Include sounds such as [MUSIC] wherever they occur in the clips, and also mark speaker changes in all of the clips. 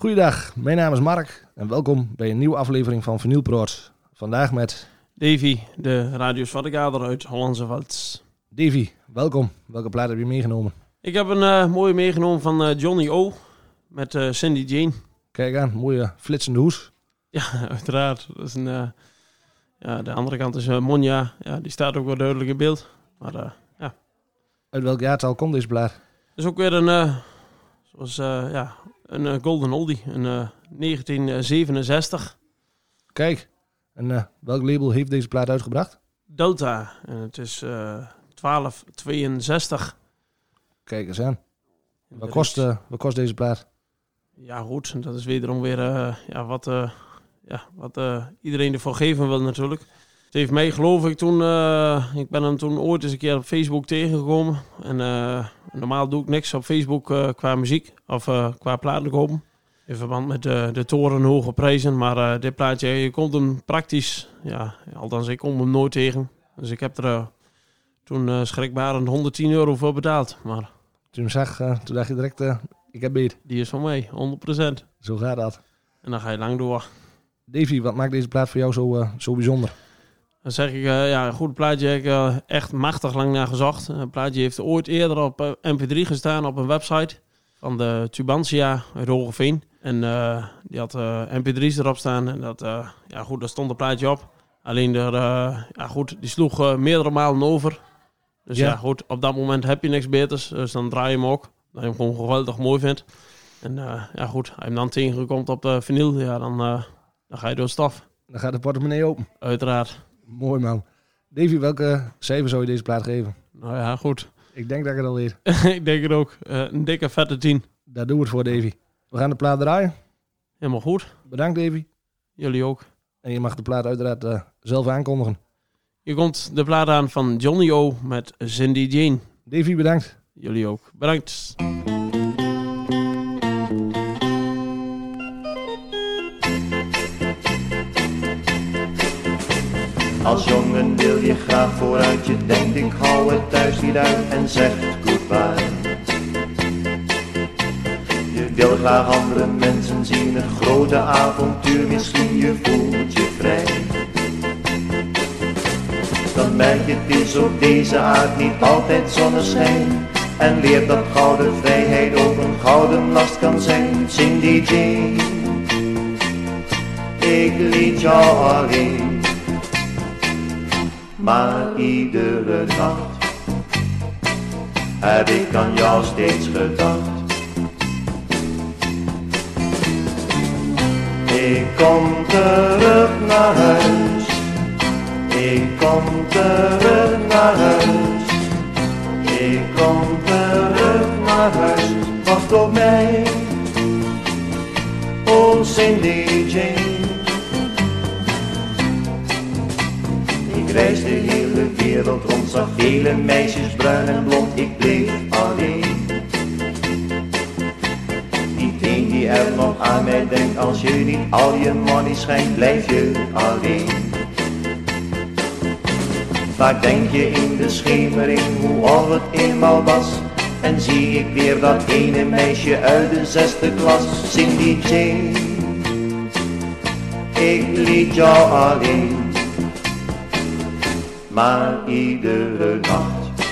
Speaker 1: Goeiedag, mijn naam is Mark en welkom bij een nieuwe aflevering van Vinyl Proot. Vandaag met
Speaker 2: Davy, de radiosvattegader uit Hollandse Valds.
Speaker 1: Davy. Welkom. Welke plaat heb je meegenomen?
Speaker 2: Ik heb een eh, mooie meegenomen van eh, Johnny O. Met eh, Cindy Jane.
Speaker 1: Kijk aan, mooie flitsende hoes.
Speaker 2: Ja, [LAUGHS] uiteraard. Dat is een, eh, ja, de andere kant is eh, Monja. Ja, die staat ook wel duidelijk in beeld. Maar eh ja,
Speaker 1: Uit welk jaartal komt deze plaat?
Speaker 2: is ook weer een, eh, zoals, eh, ja, een eh, golden oldie. Een eh, 1967
Speaker 1: Kijk, en eh, welk label heeft deze plaat uitgebracht?
Speaker 2: Delta. En het is eh 1262.
Speaker 1: Kijk eens aan. Wat kost, eh, wat kost deze plaat?
Speaker 2: Ja, goed. Dat is wederom weer eh, ja, wat, eh, ja, wat eh, iedereen ervoor geven wil natuurlijk. Het heeft mij geloof ik toen... eh, ik ben hem toen ooit eens een keer op Facebook tegengekomen. En eh, normaal doe ik niks op Facebook eh, qua muziek of qua platen kopen. In verband met de, de torenhoge prijzen. Maar dit plaatje, je komt hem praktisch... Ja, althans ik kom hem nooit tegen. Dus ik heb er toen schrikbarend 110 euro voor betaald. Maar
Speaker 1: Toen je zag, toen dacht je direct, ik heb beet.
Speaker 2: die is van mij, 100%.
Speaker 1: Zo gaat dat.
Speaker 2: En dan ga je lang door.
Speaker 1: Davy, wat maakt deze plaat voor jou zo, zo bijzonder?
Speaker 2: Dan zeg ik, eh, ja, een goed plaatje heb ik eh, echt machtig lang naar gezocht. Een plaatje heeft ooit eerder op eh, MP3 gestaan op een website van de Tubantia uit Hogeveen. En eh, die had eh, MP3's erop staan. En dat, eh, ja goed, daar stond een plaatje op. Alleen, er, eh, ja goed, die sloeg eh, meerdere malen over. Dus
Speaker 1: Ja.
Speaker 2: ja. goed, op dat moment heb je niks beters. Dus dan draai je hem ook. Dat je hem gewoon geweldig mooi vindt. En eh, ja goed, als je hem dan tegenkomt op de vinyl, ja, dan, eh, dan ga je door het stof.
Speaker 1: Dan gaat de portemonnee open.
Speaker 2: Uiteraard.
Speaker 1: Mooi man. Davy, welke cijfer zou je deze plaat geven?
Speaker 2: Nou ja, goed.
Speaker 1: Ik denk dat ik het al weet. [LAUGHS]
Speaker 2: ik denk het ook. Eh, een dikke vette 10.
Speaker 1: Daar doen we het voor, Davy. We gaan de plaat draaien.
Speaker 2: Helemaal goed.
Speaker 1: Bedankt, Davy.
Speaker 2: Jullie ook.
Speaker 1: En je mag de plaat uiteraard eh, zelf aankondigen.
Speaker 2: Hier komt de plaat aan van Johnny O met Cindy Jane.
Speaker 1: Davy, bedankt.
Speaker 2: Jullie ook. Bedankt.
Speaker 3: Als jongen wil je graag vooruit, je denkt ik hou het thuis niet uit en zegt goodbye. Je wil graag andere mensen zien, het grote avontuur, misschien je voelt je vrij. Dan merk je het is op deze aard niet altijd zonneschijn. En leert dat gouden vrijheid ook een gouden last kan zijn. Cindy Jane, ik liet jou alleen. Maar iedere nacht heb ik aan jou steeds gedacht. Ik kom terug naar huis. Ik kom terug naar huis. Ik kom terug naar huis. Wacht op mij. Oh Cindy Jane. Ik reis de hele wereld rond, zag vele meisjes bruin en blond, ik bleef alleen. Één die er nog aan mij denkt, als je niet al je money schenkt, blijf je alleen. Vaak denk je in de schemering hoe al het eenmaal was. En zie ik weer dat ene meisje uit de zesde klas, Cindy Jane. Ik liet jou alleen. Maar iedere nacht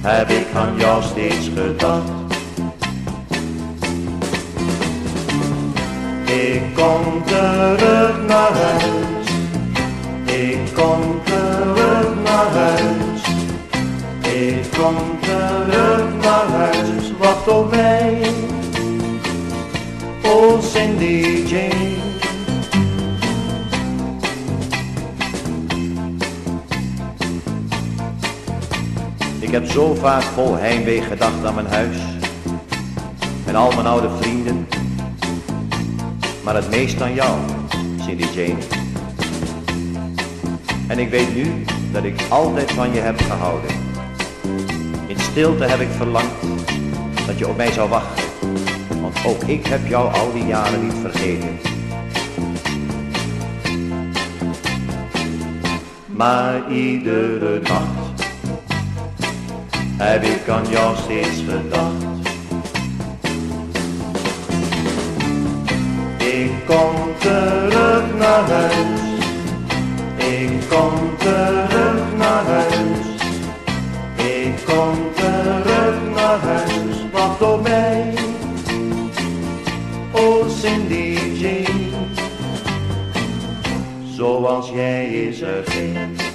Speaker 3: heb ik aan jou steeds gedacht. Ik kom terug naar huis. Heb zo vaak vol heimwee gedacht aan mijn huis en al mijn oude vrienden, maar het meest aan jou, Cindy Jane. En ik weet nu dat ik altijd van je heb gehouden. In stilte heb ik verlangd dat je op mij zou wachten. Want ook ik heb jou al die jaren niet vergeten. Maar iedere nacht heb ik aan jou steeds gedacht. Ik kom terug naar huis. Ik kom terug naar huis. Ik kom terug naar huis. Wacht op mij. Oh Cindy Jane. Zoals jij is er geen.